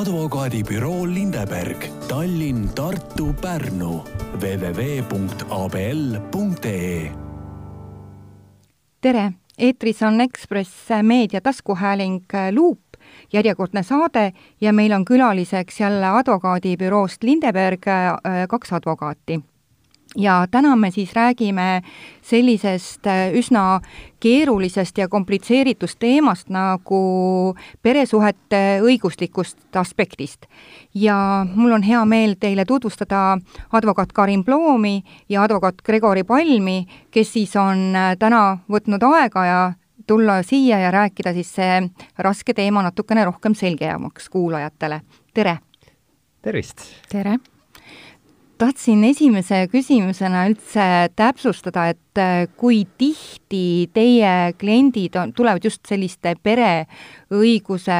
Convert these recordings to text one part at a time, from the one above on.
advokaadibüroo Lindeberg, Tallinn, Tartu, Pärnu. www.abl.ee. tere, eetris on Ekspress Meedia taskuhääling Luup, järjekordne saade ja meil on külaliseks jälle advokaadibüroost Lindeberg kaks advokaati ja täna me siis räägime sellisest äh, üsna keerulisest ja komplitseeritust teemast nagu peresuhete õiguslikust aspektist. ja mul on hea meel teile tutvustada advokaat Karin Ploomi ja advokaat Gregori Palmi, kes siis on äh, täna võtnud aega ja tulla siia ja rääkida siis see raske teema natukene rohkem selgemaks kuulajatele. tere! tervist! tere! Tahtsin esimese küsimusena üldse täpsustada, et äh, kui tihti teie kliendid on, tulevad just selliste pereõiguse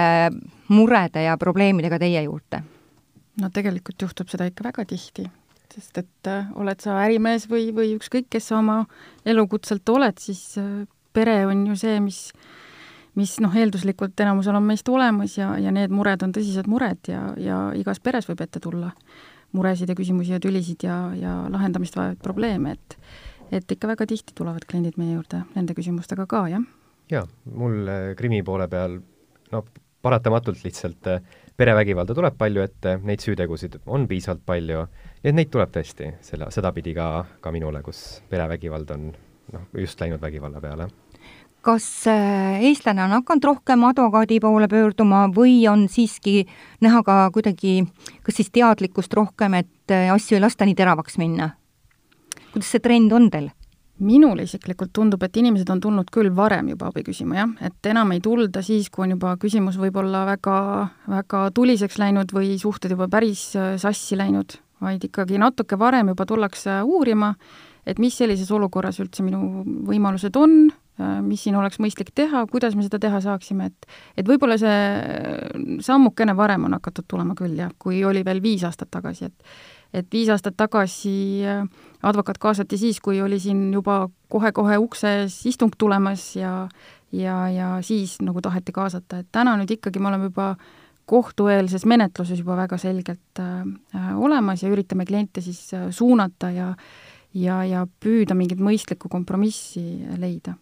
murede ja probleemidega teie juurde? no tegelikult juhtub seda ikka väga tihti, sest et äh, oled sa ärimees või, või ükskõik, kes sa oma elukutselt oled, siis äh, pere on ju see, mis mis noh, eelduslikult enamusel on meist olemas ja, ja need mured on tõsised mured ja, ja igas peres võib ette tulla muresid ja küsimusi ja tülisid ja, ja lahendamist vajavaid probleeme, et et ikka väga tihti tulevad kliendid meie juurde nende küsimustega ka, jah. jaa, mul äh, krimi poole peal no paratamatult lihtsalt äh, perevägivalda tuleb palju ette, neid süütegusid on piisavalt palju ja neid tuleb tõesti selle, sedapidi ka, ka minule, kus perevägivald on noh, just läinud vägivalla peale kas äh, eestlane on hakanud rohkem advokaadi poole pöörduma või on siiski näha ka kuidagi, kas siis teadlikkust rohkem, et äh, asju ei lasta nii teravaks minna? kuidas see trend on teil? minule isiklikult tundub, et inimesed on tulnud küll varem juba abi küsima, jah, et enam ei tulda siis, kui on juba küsimus võib-olla väga, väga tuliseks läinud või suhted juba päris äh, sassi läinud, vaid ikkagi natuke varem juba tullakse uurima, et mis sellises olukorras üldse minu võimalused on, mis siin oleks mõistlik teha, kuidas me seda teha saaksime, et et võib-olla see sammukene varem on hakatud tulema küll, jah, kui oli veel viis aastat tagasi, et et viis aastat tagasi äh, advokaat kaasati siis, kui oli siin juba kohe-kohe ukses istung tulemas ja ja, ja siis nagu taheti kaasata, et täna nüüd ikkagi me oleme juba kohtueelses menetluses juba väga selgelt äh, äh olemas ja üritame kliente siis suunata ja ja, ja püüda mingit mõistlikku kompromissi leida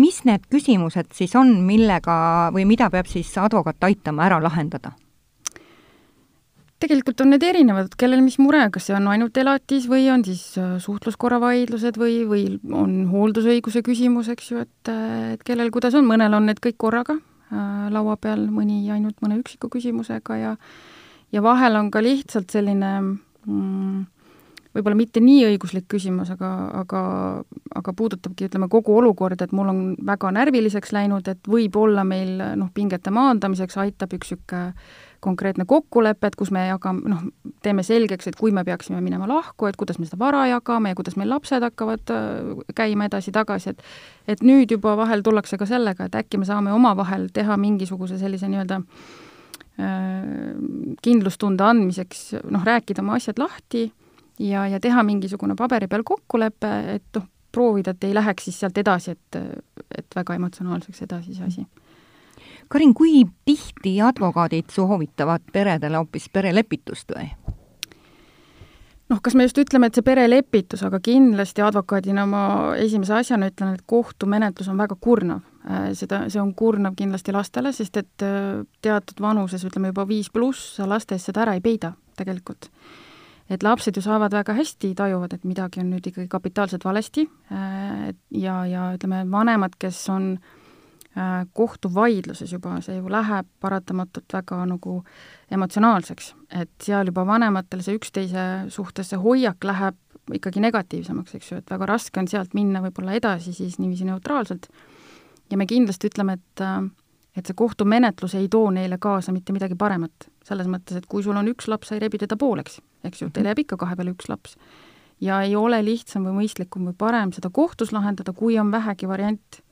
mis need küsimused siis on, millega või mida peab siis advokaat aitama ära lahendada? tegelikult on need erinevad, kellel mis mure, kas see on ainult elatis või on siis äh, suhtluskorra vaidlused või, või on hooldusõiguse küsimus, eks ju, et, et kellel kuidas on, mõnel on need kõik korraga äh, laua peal, mõni ainult mõne üksiku küsimusega ja ja vahel on ka lihtsalt selline mm, võib-olla mitte nii õiguslik küsimus, aga, aga, aga puudutabki, ütleme, kogu olukorda, et mul on väga närviliseks läinud, et võib-olla meil noh, pingete maandamiseks aitab üks niisugune konkreetne kokkulepe, et kus me jagame, noh, teeme selgeks, et kui me peaksime minema lahku, et kuidas me seda vara jagame ja kuidas meil lapsed hakkavad äh, käima edasi-tagasi, et et nüüd juba vahel tullakse ka sellega, et äkki me saame omavahel teha mingisuguse sellise nii-öelda äh, kindlustunde andmiseks, noh, rääkida oma asjad lahti ja, ja teha mingisugune paberi peal kokkulepe, et noh, proovida, et ei läheks siis sealt edasi, et, et väga emotsionaalseks edasi see asi. Karin, kui tihti advokaadid soovitavad peredele hoopis perelepitust või? noh, kas me just ütleme, et see perelepitus, aga kindlasti advokaadina ma esimese asjana ütlen, et kohtumenetlus on väga kurnav. Äh, seda, see on kurnav kindlasti lastele, sest et äh, teatud vanuses, ütleme juba viis pluss, laste eest seda ära ei peida tegelikult et lapsed ju saavad väga hästi, tajuvad, et midagi on nüüd ikkagi kapitaalselt valesti äh, ja, ja ütleme, vanemad, kes on äh, kohtuvaidluses juba, see ju läheb paratamatult väga nagu emotsionaalseks, et seal juba vanematel see üksteise suhtes, see hoiak läheb ikkagi negatiivsemaks, eks ju, et väga raske on sealt minna võib-olla edasi siis niiviisi neutraalselt. ja me kindlasti ütleme, et äh, et see kohtumenetlus ei too neile kaasa mitte midagi paremat. selles mõttes, et kui sul on üks laps, sa ei rebi teda pooleks, eks ju, teil jääb ikka kahe peale üks laps. ja ei ole lihtsam või mõistlikum või parem seda kohtus lahendada, kui on vähegi variant,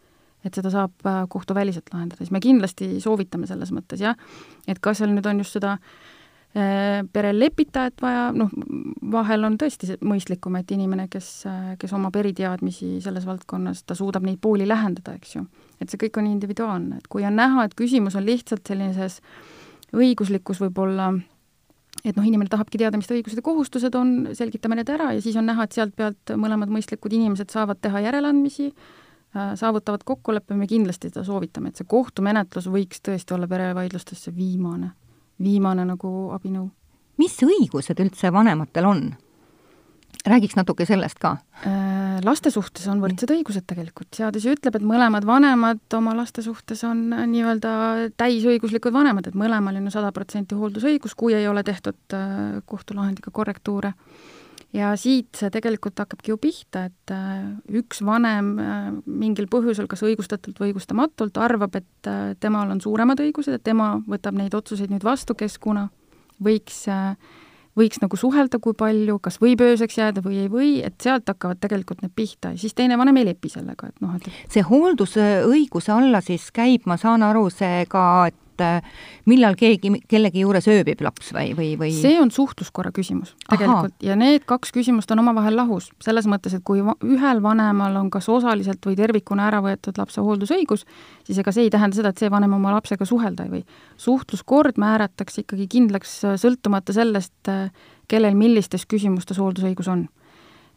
et seda saab äh, kohtuväliselt lahendada, siis me kindlasti soovitame selles mõttes, jah, et kas seal nüüd on just seda äh, perel lepitajat vaja, noh, vahel on tõesti mõistlikum, et inimene, kes, kes omab eriteadmisi selles valdkonnas, ta suudab neid pooli lähendada, eks ju. et see kõik on individuaalne, et kui on näha, et küsimus on lihtsalt sellises õiguslikkus võib-olla et noh, inimene tahabki teada, mis ta õigused ja kohustused on, selgitame need ära ja siis on näha, et sealt pealt mõlemad mõistlikud inimesed saavad teha järeleandmisi, äh, saavutavad kokkuleppe, me kindlasti seda soovitame, et see kohtumenetlus võiks tõesti olla perevaidlustes see viimane, viimane nagu abinõu. mis õigused üldse vanematel on? räägiks natuke sellest ka. Äh, laste suhtes on võrdsed õigused tegelikult, seadus ju ütleb, et mõlemad vanemad oma laste suhtes on äh, nii-öelda täisõiguslikud vanemad, et mõlemal on ju sada protsenti hooldusõigus, kui ei ole tehtud äh, kohtulahendiga korrektuure. Ja siit see tegelikult hakkabki ju pihta, et üks vanem mingil põhjusel, kas õigustatult või õigustamatult, arvab, et temal on suuremad õigused, et tema võtab neid otsuseid nüüd vastu, kes kuna võiks äh, võiks nagu suhelda, kui palju, kas võib ööseks jääda või ei või, et sealt hakkavad tegelikult need pihta. Ja siis teine vanem ei lepi sellega, et noh, et see hooldusõiguse alla siis käib, ma saan aru, see ka, et et äh, millal keegi kellegi juures ööbib laps või, või, või? see on suhtluskorra küsimus tegelikult Aha. ja need kaks küsimust on omavahel lahus, selles mõttes, et kui ühel vanemal on kas osaliselt või tervikuna ära võetud lapse hooldusõigus, siis ega see ei tähenda seda, et see vanem oma lapsega suhelda ei või. suhtluskord määratakse ikkagi kindlaks äh, sõltumata sellest, äh, kellel millistes küsimustes hooldusõigus on.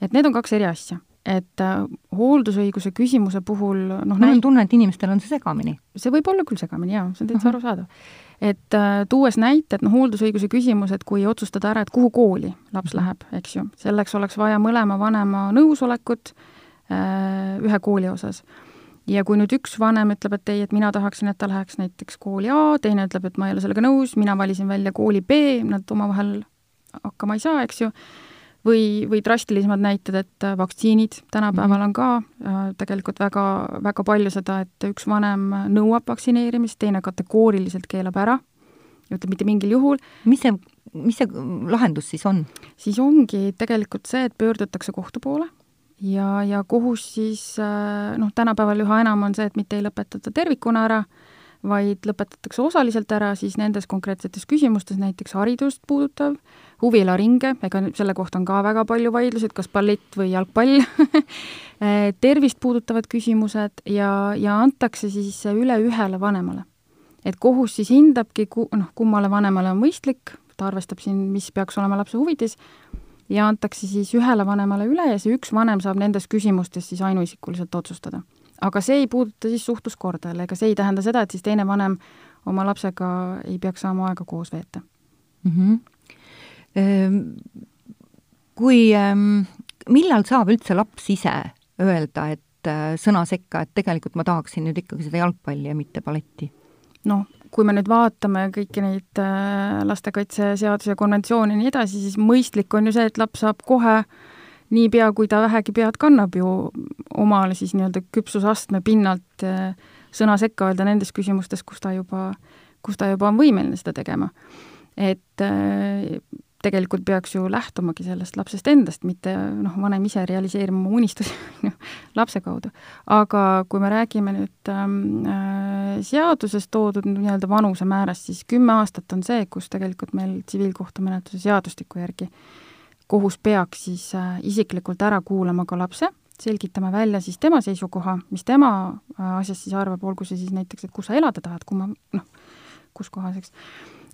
et need on kaks eri asja et äh, hooldusõiguse küsimuse puhul noh, mul on tunne, et inimestel on see segamini. see võib olla küll segamini, jaa, see on täitsa arusaadav. et äh, tuues näite, et noh, hooldusõiguse küsimus, et kui otsustada ära, et kuhu kooli laps mhm. läheb, eks ju, selleks oleks vaja mõlema vanema nõusolekut äh, ühe kooli osas. ja kui nüüd üks vanem ütleb, et ei, et mina tahaksin, et ta läheks näiteks kooli A, teine ütleb, et ma ei ole sellega nõus, mina valisin välja kooli B, nad omavahel hakkama ei saa, eks ju, või, või drastilisemad näited, et äh, vaktsiinid tänapäeval mhm. on ka äh, tegelikult väga, väga palju seda, et üks vanem nõuab vaktsineerimist, teine kategooriliselt keelab ära, ütleb mitte mingil juhul. mis see, mis see lahendus siis on? siis ongi tegelikult see, et pöördutakse kohtu poole ja, ja kohus siis äh, noh, tänapäeval üha enam on see, et mitte ei lõpetata tervikuna ära, vaid lõpetatakse osaliselt ära siis nendes konkreetsetes küsimustes, näiteks haridust puudutav, huvialaringe, ega selle kohta on ka väga palju vaidlusi, et kas ballett või jalgpall tervist puudutavad küsimused ja, ja antakse siis üle ühele vanemale. et kohus siis hindabki, ku-, noh, kummale vanemale on mõistlik, ta arvestab siin, mis peaks olema lapse huvides, ja antakse siis ühele vanemale üle ja see üks vanem saab nendes küsimustes siis ainuisikuliselt otsustada aga see ei puuduta siis suhtluskorda jälle, ega see ei tähenda seda, et siis teine vanem oma lapsega ei peaks saama aega koos veeta mm. -hmm. Kui, ehm, millal saab üldse laps ise öelda, et äh, sõna sekka, et tegelikult ma tahaksin nüüd ikkagi seda jalgpalli ja mitte balletti? noh, kui me nüüd vaatame kõiki neid äh, lastekaitseseaduse konventsioone ja nii edasi, siis mõistlik on ju see, et laps saab kohe äh, niipea, kui ta vähegi pead kannab ju omale siis nii-öelda küpsusastme pinnalt eh, sõna sekka öelda nendes küsimustes, kus ta juba, kus ta juba on võimeline seda tegema. et eh, tegelikult peaks ju lähtumagi sellest lapsest endast, mitte noh, vanem ise realiseerima oma unistusi lapse kaudu. aga kui me räägime nüüd ähm, äh, seaduses toodud nii-öelda vanusemäärast, siis kümme aastat on see, kus tegelikult meil tsiviilkohtumenetluse seadustiku järgi äh, kohus peaks siis äh, isiklikult ära kuulama ka lapse, selgitama välja siis tema seisukoha, mis tema äh, asjast siis arvab, olgu see siis näiteks, et kus sa elada tahad, kui ma noh, kus kohas, eks.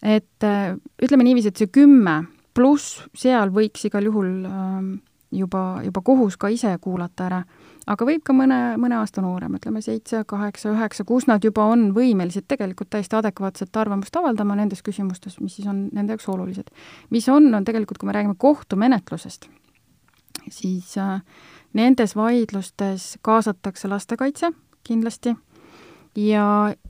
et äh, ütleme niiviisi, et see kümme pluss seal võiks igal juhul ähm, juba, juba kohus ka ise kuulata ära aga võib ka mõne, mõne aasta noorem, ütleme seitse, kaheksa, üheksa, kus nad juba on võimelised tegelikult täiesti adekvaatset arvamust avaldama nendes küsimustes, mis siis on nende jaoks olulised. mis on, on tegelikult, kui me räägime kohtumenetlusest, siis äh, nendes vaidlustes kaasatakse lastekaitse kindlasti ja,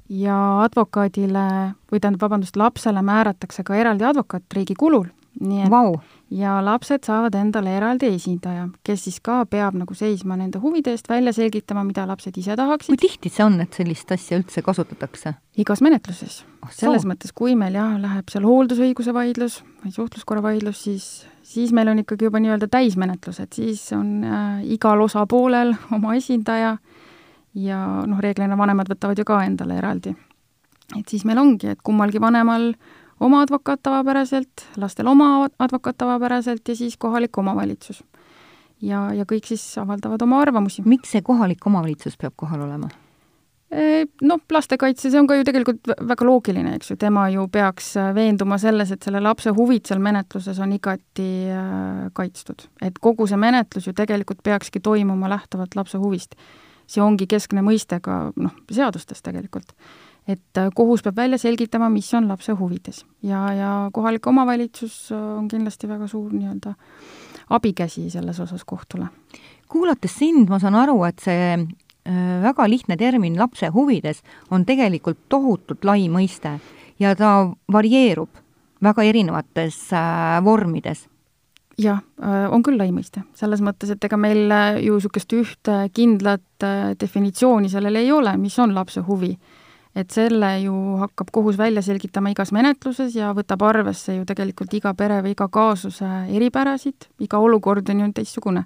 ja advokaadile või tähendab, vabandust, lapsele määratakse ka eraldi advokaat riigi kulul nii et wow. ja lapsed saavad endale eraldi esindaja, kes siis ka peab nagu seisma nende huvide eest, välja selgitama, mida lapsed ise tahaksid. kui tihti see on, et sellist asja üldse kasutatakse? igas menetluses oh,. selles mõttes, kui meil jah, läheb seal hooldusõiguse vaidlus või suhtluskorra vaidlus, siis, siis meil on ikkagi juba nii-öelda täismenetlus, et siis on äh, igal osapoolel oma esindaja ja noh, reeglina vanemad võtavad ju ka endale eraldi. et siis meil ongi, et kummalgi vanemal äh, oma advokaat tavapäraselt, lastel oma advokaat tavapäraselt ja siis kohalik omavalitsus. ja, ja kõik siis avaldavad oma arvamusi. miks see kohalik omavalitsus peab kohal olema? Noh, lastekaitse, see on ka ju tegelikult väga loogiline, eks ju, tema ju peaks äh, veenduma selles, et selle lapse huvid seal menetluses on igati äh, kaitstud. et kogu see menetlus ju tegelikult peakski toimuma lähtuvalt lapse huvist. see ongi keskne mõiste ka noh, seadustes tegelikult. Et äh, kohus peab välja selgitama, mis on lapse huvides ja, ja kohalik omavalitsus on kindlasti väga suur nii-öelda abikäsi selles osas kohtule. kuulates sind, ma saan aru, et see Äh, väga lihtne termin lapse huvides on tegelikult tohutult lai mõiste ja ta varieerub väga erinevates äh, vormides. jah, äh, on küll lai mõiste, selles mõttes, et ega meil ju niisugust ühte kindlat definitsiooni sellel ei ole, mis on lapse huvi. Et selle ju hakkab kohus välja selgitama igas menetluses ja võtab arvesse ju tegelikult iga pere või iga kaasuse eripärasid, iga olukord on ju teistsugune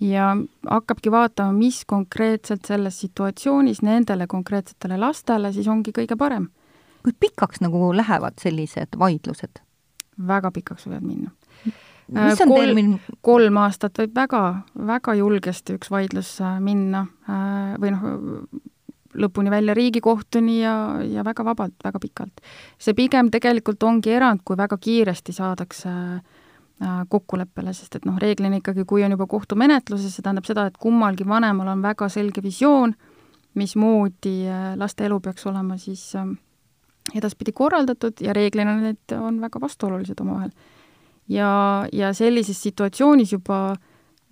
ja hakkabki vaatama, mis konkreetselt selles situatsioonis nendele konkreetsetele lastele siis ongi kõige parem. kui pikaks nagu lähevad sellised vaidlused? väga pikaks võivad minna. mis on Kol termin? kolm aastat võib väga, väga julgesti üks vaidlus minna äh, või noh, lõpuni välja Riigikohtuni ja, ja väga vabalt, väga pikalt. see pigem tegelikult ongi erand, kui väga kiiresti saadakse äh, Äh, kokkuleppele, sest et noh, reeglina ikkagi, kui on juba kohtumenetluses, see tähendab seda, et kummalgi vanemal on väga selge visioon, mismoodi äh, laste elu peaks olema siis äh, edaspidi korraldatud ja reeglina need on väga vastuolulised omavahel. ja, ja sellises situatsioonis juba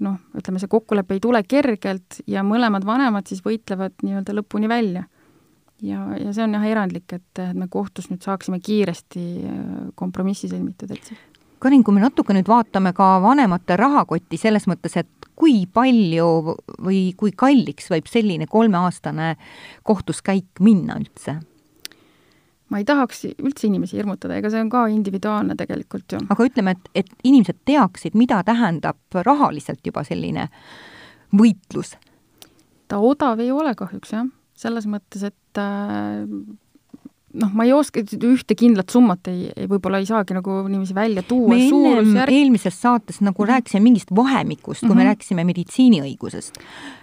noh, ütleme, see kokkulepe ei tule kergelt ja mõlemad vanemad siis võitlevad nii-öelda lõpuni välja. ja, ja see on jah erandlik, et, et me kohtus nüüd saaksime kiiresti kompromissi sõlmitud, et Karin, kui me natuke nüüd vaatame ka vanemate rahakotti selles mõttes, et kui palju või kui kalliks võib selline kolmeaastane kohtuskäik minna üldse? Ma ei tahaks üldse inimesi hirmutada, ega see on ka individuaalne tegelikult ju. aga ütleme, et, et inimesed teaksid, mida tähendab rahaliselt juba selline võitlus. ta odav ei ole kahjuks jah, selles mõttes, et äh, noh, ma ei oska, ühte kindlat summat ei, ei, võib-olla ei saagi nagu niiviisi välja tuua. me ennem eelmises saates nagu mhm. rääkisime mingist vahemikust, kui mm -hmm. me mhm. rääkisime meditsiiniõigusest.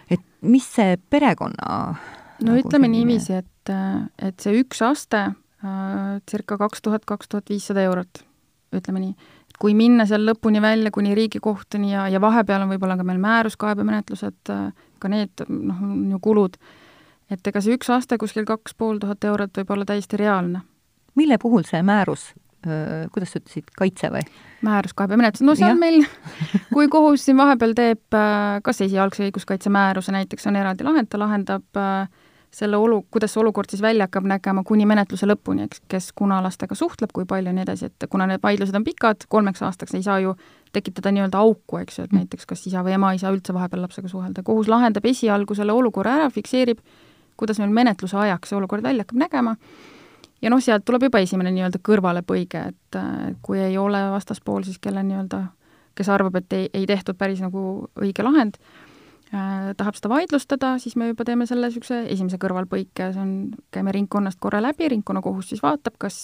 et mis see perekonna no nagu ütleme selline... niiviisi, et, et see üks aste circa kaks tuhat, kaks tuhat viissada eurot, ütleme nii. et kui minna seal lõpuni välja kuni Riigikohtuni ja, ja vahepeal on võib-olla ka meil määruskaebemenetlused, äh, ka need noh, on ju kulud et ega see üks aste kuskil kaks pool tuhat eurot võib olla täiesti reaalne. mille puhul see määrus kuidas sa ütlesid, kaitse või? määruskaebemenetlus, no see on meil, kui kohus siin vahepeal teeb kas esialgse õiguskaitse määruse näiteks, on eraldi lahend, ta lahendab selle olu, kuidas see olukord siis välja hakkab nägema kuni menetluse lõpuni, eks, kes kuna lastega suhtleb, kui palju ja nii edasi, et kuna need vaidlused on pikad, kolmeks aastaks ei saa ju tekitada nii-öelda auku, eks ju, et mm. näiteks kas isa või ema ei saa üldse vahepeal lapsega suhelda, kohus lahendab esialgu selle olukorra ära, fikseerib kuidas meil menetluse ajaks see olukord välja hakkab nägema, ja noh, sealt tuleb juba esimene nii-öelda kõrvalepõige, et kui ei ole vastaspool siis, kelle nii-öelda, kes arvab, et ei, ei tehtud päris nagu õige lahend. äh,, tahab seda vaidlustada, siis me juba teeme selle niisuguse esimese kõrvalpõike, see on, käime ringkonnast korra läbi, ringkonnakohus siis vaatab, kas,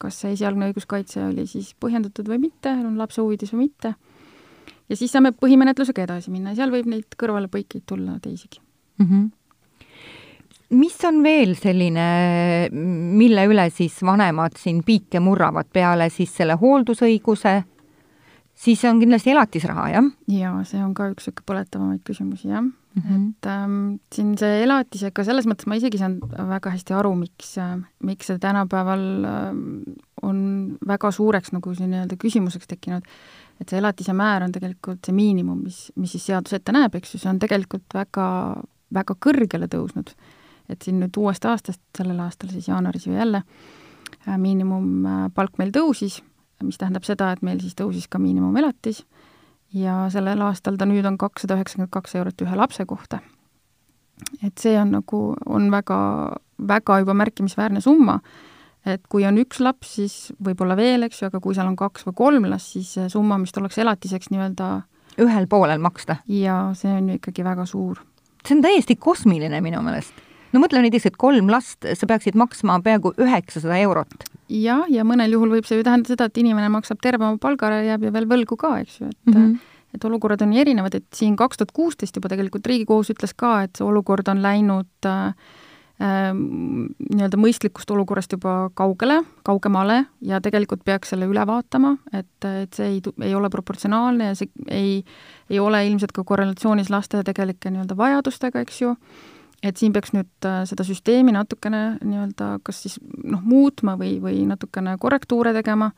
kas see esialgne õiguskaitse oli siis põhjendatud või mitte, on lapse huvides või mitte, ja siis saame põhimenetlusega edasi minna ja seal võib neid kõrvalepõikeid tulla teisigi mm. -hmm mis on veel selline, mille üle siis vanemad siin piike murravad peale siis selle hooldusõiguse, siis on kindlasti elatisraha, jah? jaa, see on ka üks niisugune põletavamaid küsimusi, jah mm. -hmm. et ähm, siin see elatisega, selles mõttes ma isegi saan väga hästi aru, miks äh,, miks see tänapäeval äh, on väga suureks nagu see nii-öelda küsimuseks tekkinud, et see elatise määr on tegelikult see miinimum, mis, mis siis seadus ette näeb, eks ju, see on tegelikult väga, väga kõrgele tõusnud et siin nüüd uuest aastast, sellel aastal siis jaanuaris ju jälle, äh, miinimumpalk meil tõusis, mis tähendab seda, et meil siis tõusis ka miinimumelatis ja sellel aastal ta nüüd on kakssada üheksakümmend kaks eurot ühe lapse kohta. et see on nagu, on väga, väga juba märkimisväärne summa, et kui on üks laps, siis võib-olla veel, eks ju, aga kui seal on kaks või kolm last, siis see summa, mis tuleks elatiseks nii-öelda ühel poolel maksta? jaa, see on ju ikkagi väga suur. see on täiesti kosmiline minu meelest no mõtle näiteks, et kolm last, sa peaksid maksma peaaegu üheksasada eurot. Jah, ja mõnel juhul võib see ju tähendada seda, et inimene maksab terve oma palga ära ja jääb ju veel võlgu ka, eks ju, et mm -hmm. et olukorrad on nii erinevad, et siin kaks tuhat kuusteist juba tegelikult Riigikohus ütles ka, et see olukord on läinud äh, nii-öelda mõistlikust olukorrast juba kaugele, kaugemale ja tegelikult peaks selle üle vaatama, et, et see ei, ei ole proportsionaalne ja see ei, ei ole ilmselt ka korrelatsioonis laste tegelike nii-öelda vajadustega, eks ju, et siin peaks nüüd äh, seda süsteemi natukene nii-öelda kas siis noh, muutma või, või natukene korrektuure tegema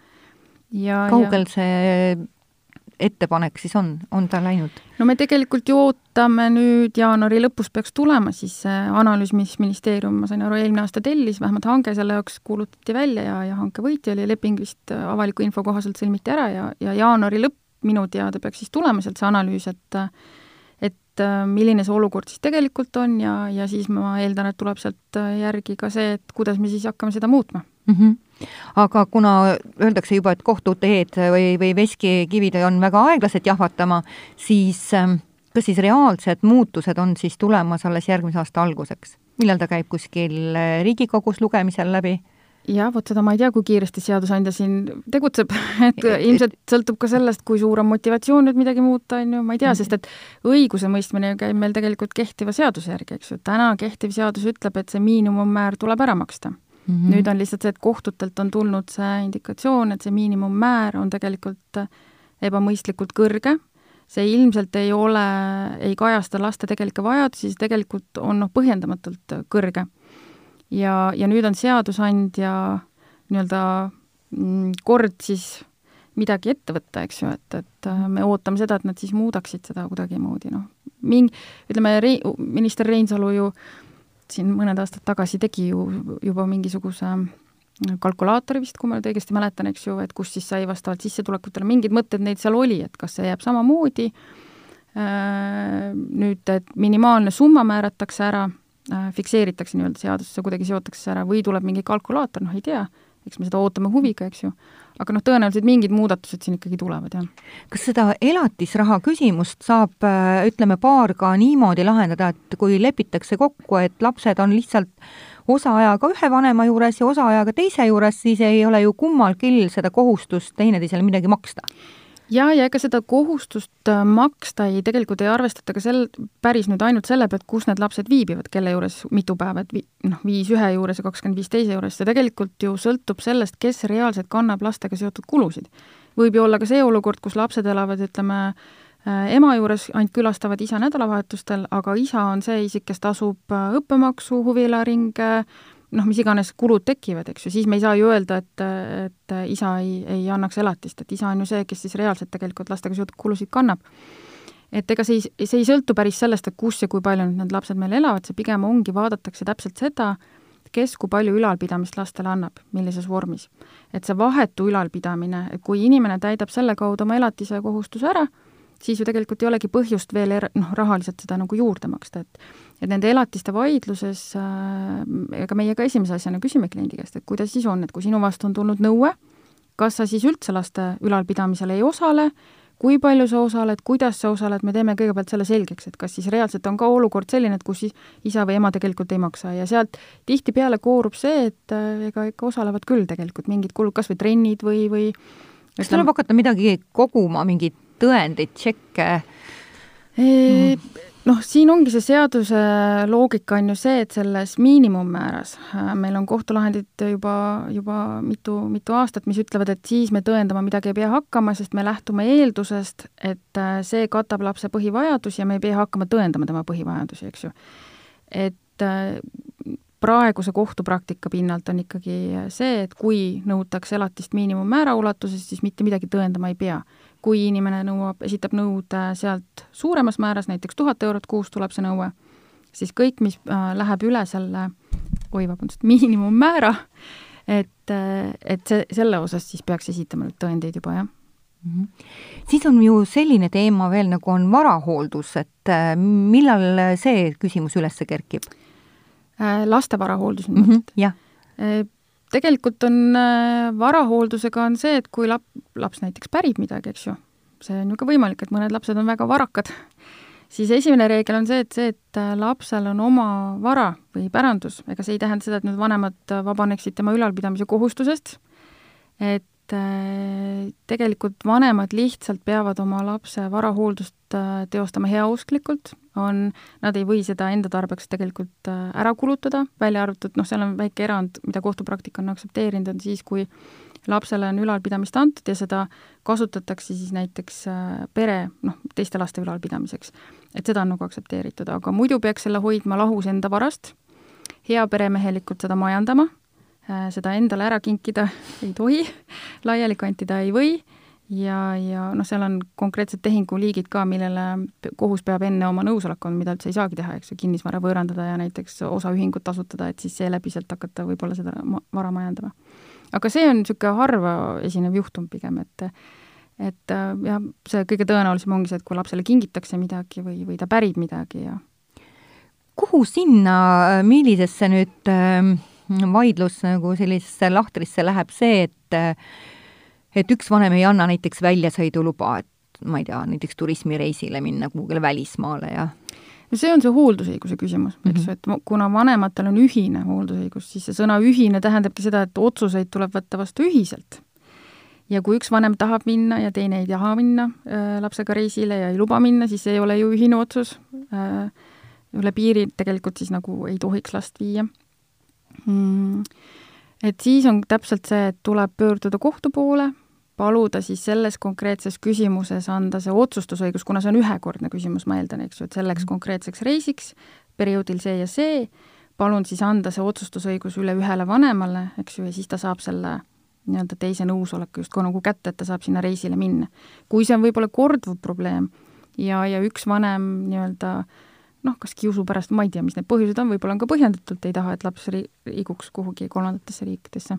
ja kaugel ja... see ettepanek siis on, on ta läinud? no me tegelikult ju ootame nüüd jaanuari lõpus peaks tulema siis see analüüs, mis ministeerium, ma sain aru, eelmine aasta tellis, vähemalt hange selle jaoks kuulutati välja ja, ja hanke võitja oli, leping vist avaliku info kohaselt sõlmiti ära ja, ja jaanuari lõpp minu teada peaks siis tulema sealt see analüüs, et et milline see olukord siis tegelikult on ja, ja siis ma eeldan, et tuleb sealt järgi ka see, et kuidas me siis hakkame seda muutma mm. -hmm aga kuna öeldakse juba, et kohtuteed või, või veskikivid on väga aeglased jahvatama, siis ähm, kas siis reaalsed muutused on siis tulemas alles järgmise aasta alguseks? millal ta käib kuskil äh, Riigikogus lugemisel läbi? Jah, vot seda ma ei tea, kui kiiresti seadusandja siin tegutseb, et ilmselt sõltub ka sellest, kui suur on motivatsioon nüüd midagi muuta, on ju, ma ei tea, sest et õigusemõistmine käib meil tegelikult kehtiva seaduse järgi, eks ju, täna kehtiv seadus ütleb, et see miinimummäär tuleb ära maksta Mm -hmm. nüüd on lihtsalt see, et kohtutelt on tulnud see indikatsioon, et see miinimummäär on tegelikult ebamõistlikult kõrge, see ilmselt ei ole, ei kajasta laste tegelikke vajadusi, see tegelikult on noh, põhjendamatult kõrge. Ja, ja nüüd on seadusandja nii-öelda mm, kord siis midagi ette võtta, eks ju, et, et me ootame seda, et nad siis muudaksid seda kuidagimoodi, noh, mingi, ütleme, Rei-, minister Reinsalu ju äh, siin mõned aastad tagasi tegi ju juba mingisuguse kalkulaatori vist, kui ma nüüd õigesti mäletan, eks ju, et kus siis sai vastavalt sissetulekutele, mingeid mõtteid neid seal oli, et kas see jääb samamoodi, äh, nüüd, et minimaalne summa määratakse ära, äh, fikseeritakse nii-öelda seadusesse, kuidagi seotakse ära või tuleb mingi kalkulaator, noh ei tea, eks me seda ootame huviga, eks ju aga noh, tõenäoliselt mingid muudatused siin ikkagi tulevad, jah. kas seda elatisraha küsimust saab, äh, ütleme, paar ka niimoodi lahendada, et kui lepitakse kokku, et lapsed on lihtsalt osaajaga ühe vanema juures ja osaajaga teise juures, siis ei ole ju kummalgi seda kohustust teineteisele midagi maksta? Jaa, ja ega seda kohustust äh, maksta ei, tegelikult ei arvestata ka sel, päris nüüd ainult selle pealt, kus need lapsed viibivad, kelle juures mitu päeva, et vi-, noh, viis ühe juures ja kakskümmend viis teise juures, see tegelikult ju sõltub sellest, kes reaalselt kannab lastega seotud kulusid. võib ju olla ka see olukord, kus lapsed elavad, ütleme, äh, ema juures ainult külastavad isa nädalavahetustel, aga isa on see isik, kes tasub äh, õppemaksu, huvialaringe, noh, mis iganes kulud tekivad, eks ju, siis me ei saa ju öelda, et, et isa ei, ei annaks elatist, et isa on ju see, kes siis reaalselt tegelikult lastega seotud kulusid kannab. et ega see ei, see ei sõltu päris sellest, et kus ja kui palju nüüd need lapsed meil elavad, see pigem ongi, vaadatakse täpselt seda, kes kui palju ülalpidamist lastele annab, millises vormis. et see vahetu ülalpidamine, kui inimene täidab selle kaudu oma elatise kohustuse ära, siis ju tegelikult ei olegi põhjust veel er-, noh, rahaliselt seda nagu juurde maksta, et et nende elatiste vaidluses äh, ega meie ka esimese asjana küsime kliendi käest, et kuidas siis on, et kui sinu vastu on tulnud nõue, kas sa siis üldse laste ülalpidamisel ei osale, kui palju sa osaled, kuidas sa osaled, me teeme kõigepealt selle selgeks, et kas siis reaalselt on ka olukord selline, et kus siis isa või ema tegelikult ei maksa ja sealt tihtipeale koorub see, et äh, ega ikka osalevad küll tegelikult mingid kulud, kas või trennid või, või kas tuleb hakata midagi koguma, mingeid tõendeid, tšekke? Noh, siin ongi see seaduse loogika on ju see, et selles miinimummääras äh, meil on kohtulahendid juba, juba mitu, mitu aastat, mis ütlevad, et siis me tõendama midagi ei pea hakkama, sest me lähtume eeldusest, et äh, see katab lapse põhivajadusi ja me ei pea hakkama tõendama tema põhivajadusi, eks ju. et äh, praeguse kohtupraktika pinnalt on ikkagi see, et kui nõutakse elatist miinimummäära ulatuses, siis mitte midagi tõendama ei pea kui inimene nõuab, esitab nõude sealt suuremas määras, näiteks tuhat eurot kuus tuleb see nõue, siis kõik, mis äh, läheb üle selle, oi vabandust, miinimummäära, et, äh, et see, selle osas siis peaks esitama neid tõendeid juba, jah mm. -hmm. siis on ju selline teema veel, nagu on varahooldus, et äh, millal see küsimus üles kerkib? laste varahooldus nüüd mm -hmm, jah tegelikult on äh, varahooldusega on see, et kui lap-, laps näiteks pärib midagi, eks ju, see on ju ka võimalik, et mõned lapsed on väga varakad, siis esimene reegel on see, et see, et äh, lapsel on oma vara või pärandus, ega see ei tähenda seda, et nüüd vanemad vabaneksid tema ülalpidamise kohustusest, et äh, tegelikult vanemad lihtsalt peavad oma lapse varahooldust äh, teostama heausklikult, on, nad ei või seda enda tarbeks tegelikult äh, ära kulutada, välja arvatud, noh, seal on väike erand, mida kohtupraktika on aktsepteerinud, on siis, kui lapsele on ülalpidamist antud ja seda kasutatakse siis näiteks pere, noh, teiste laste ülalpidamiseks. et seda on nagu aktsepteeritud, aga muidu peaks selle hoidma lahus enda varast, heaperemehelikult seda majandama seda endale ära kinkida ei tohi, laiali kantida ei või ja, ja noh, seal on konkreetsed tehinguliigid ka, millele kohus peab enne oma nõusoleku andma, mida üldse ei saagi teha, eks ju, kinnisvara võõrandada ja näiteks osaühingut asutada, et siis seeläbi sealt hakata võib-olla seda vara majandama. aga see on niisugune harva esinev juhtum pigem, et et äh, jah, see kõige tõenäolisem ongi see, et kui lapsele kingitakse midagi või, või ta pärib midagi ja kuhu sinna, millisesse nüüd äh vaidlus nagu sellisesse lahtrisse läheb see, et et üks vanem ei anna näiteks väljasõiduluba, et ma ei tea, näiteks turismireisile minna kuhugile välismaale ja no see on see hooldusõiguse küsimus, eks ju, et kuna vanematel on ühine hooldusõigus, siis see sõna ühine tähendabki seda, et otsuseid tuleb võtta vastu ühiselt. ja kui üks vanem tahab minna ja teine ei taha minna äh, lapsega reisile ja ei luba minna, siis ei ole ju ühine otsus äh,. üle piiri tegelikult siis nagu ei tohiks last viia mm,? Et siis on täpselt see, et tuleb pöörduda kohtu poole, paluda siis selles konkreetses küsimuses anda see otsustusõigus, kuna see on ühekordne küsimus, ma eeldan, eks ju, et selleks mhm. konkreetseks reisiks, perioodil see ja see, palun siis anda see otsustusõigus üle ühele vanemale, eks ju, ja siis ta saab selle nii-öelda teise nõusoleku justkui nagu kätte, et ta saab sinna reisile minna. kui see on võib-olla korduv probleem ja, ja üks vanem nii-öelda äh, noh, kas kiusu pärast, ma ei tea, mis need põhjused on, võib-olla on ka põhjendatult, ei taha, et laps liiguks kuhugi kolmandatesse riikidesse.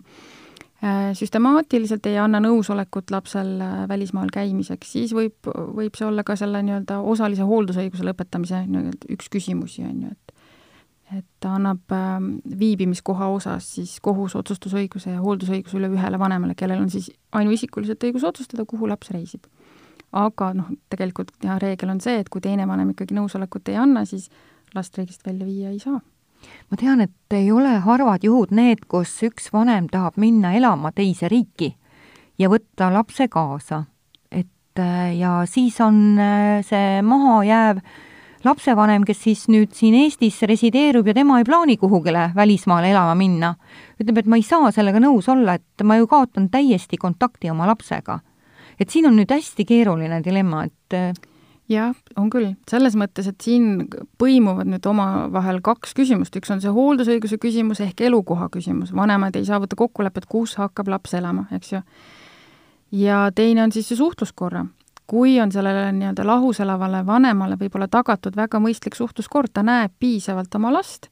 Äh, süstemaatiliselt ei anna nõusolekut lapsel äh, välismaal käimiseks, siis võib, võib see olla ka selle nii-öelda osalise hooldusõiguse lõpetamise nii-öelda üks küsimusi, on ju, et et ta annab äh, viibimiskoha osas siis kohus otsustusõiguse ja hooldusõiguse üle ühele vanemale, kellel on siis ainuisikuliselt õigus otsustada, kuhu laps reisib aga noh, tegelikult jah, reegel on see, et kui teine vanem ikkagi nõusolekut ei anna, siis last riigist välja viia ei saa. ma tean, et ei ole harvad juhud need, kus üks vanem tahab minna elama teise riiki ja võtta lapse kaasa. et äh, ja siis on äh, see mahajääv lapsevanem, kes siis nüüd siin Eestis resideerub ja tema ei plaani kuhugile välismaale elama minna, ütleb, et ma ei saa sellega nõus olla, et ma ju kaotan täiesti kontakti oma lapsega et siin on nüüd hästi keeruline dilemma, et äh, jah, on küll, selles mõttes, et siin põimuvad nüüd omavahel kaks küsimust, üks on see hooldusõiguse küsimus ehk elukoha küsimus, vanemad ei saavuta kokkulepet, kus hakkab laps elama, eks ju. ja teine on siis see suhtluskorra. kui on sellele nii-öelda lahus elavale vanemale võib-olla tagatud väga mõistlik suhtluskord, ta näeb piisavalt oma last,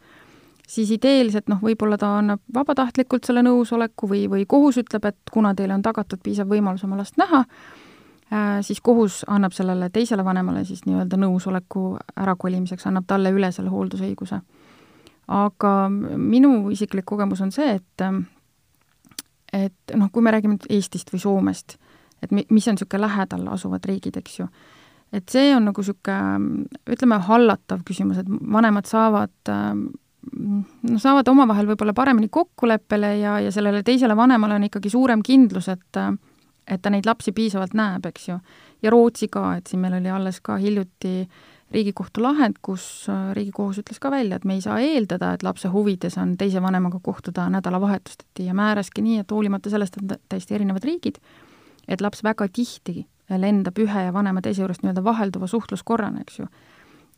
siis ideeliselt noh, võib-olla ta annab vabatahtlikult selle nõusoleku või, või kohus ütleb, et kuna teile on tagatud piisav võimalus oma last näha äh,, siis kohus annab sellele teisele vanemale siis nii-öelda nõusoleku ärakolimiseks, annab talle üle selle hooldusõiguse. aga minu isiklik kogemus on see, et et noh, kui me räägime nüüd Eestist või Soomest, et mi-, mis on niisugune lähedal asuvad riigid, eks ju, et see on nagu niisugune ütleme, hallatav küsimus, et vanemad saavad äh, noh, saavad omavahel võib-olla paremini kokkuleppele ja, ja sellele teisele vanemale on ikkagi suurem kindlus, et et ta neid lapsi piisavalt näeb, eks ju. ja Rootsi ka, et siin meil oli alles ka hiljuti Riigikohtu lahend, kus äh, Riigikohus ütles ka välja, et me ei saa eeldada, et lapse huvides on teise vanemaga kohtuda nädalavahetusteti ja määraski nii, et hoolimata sellest, et täiesti erinevad riigid, et laps väga tihti lendab ühe ja vanema teise juurest nii-öelda vahelduva suhtluskorrana, eks ju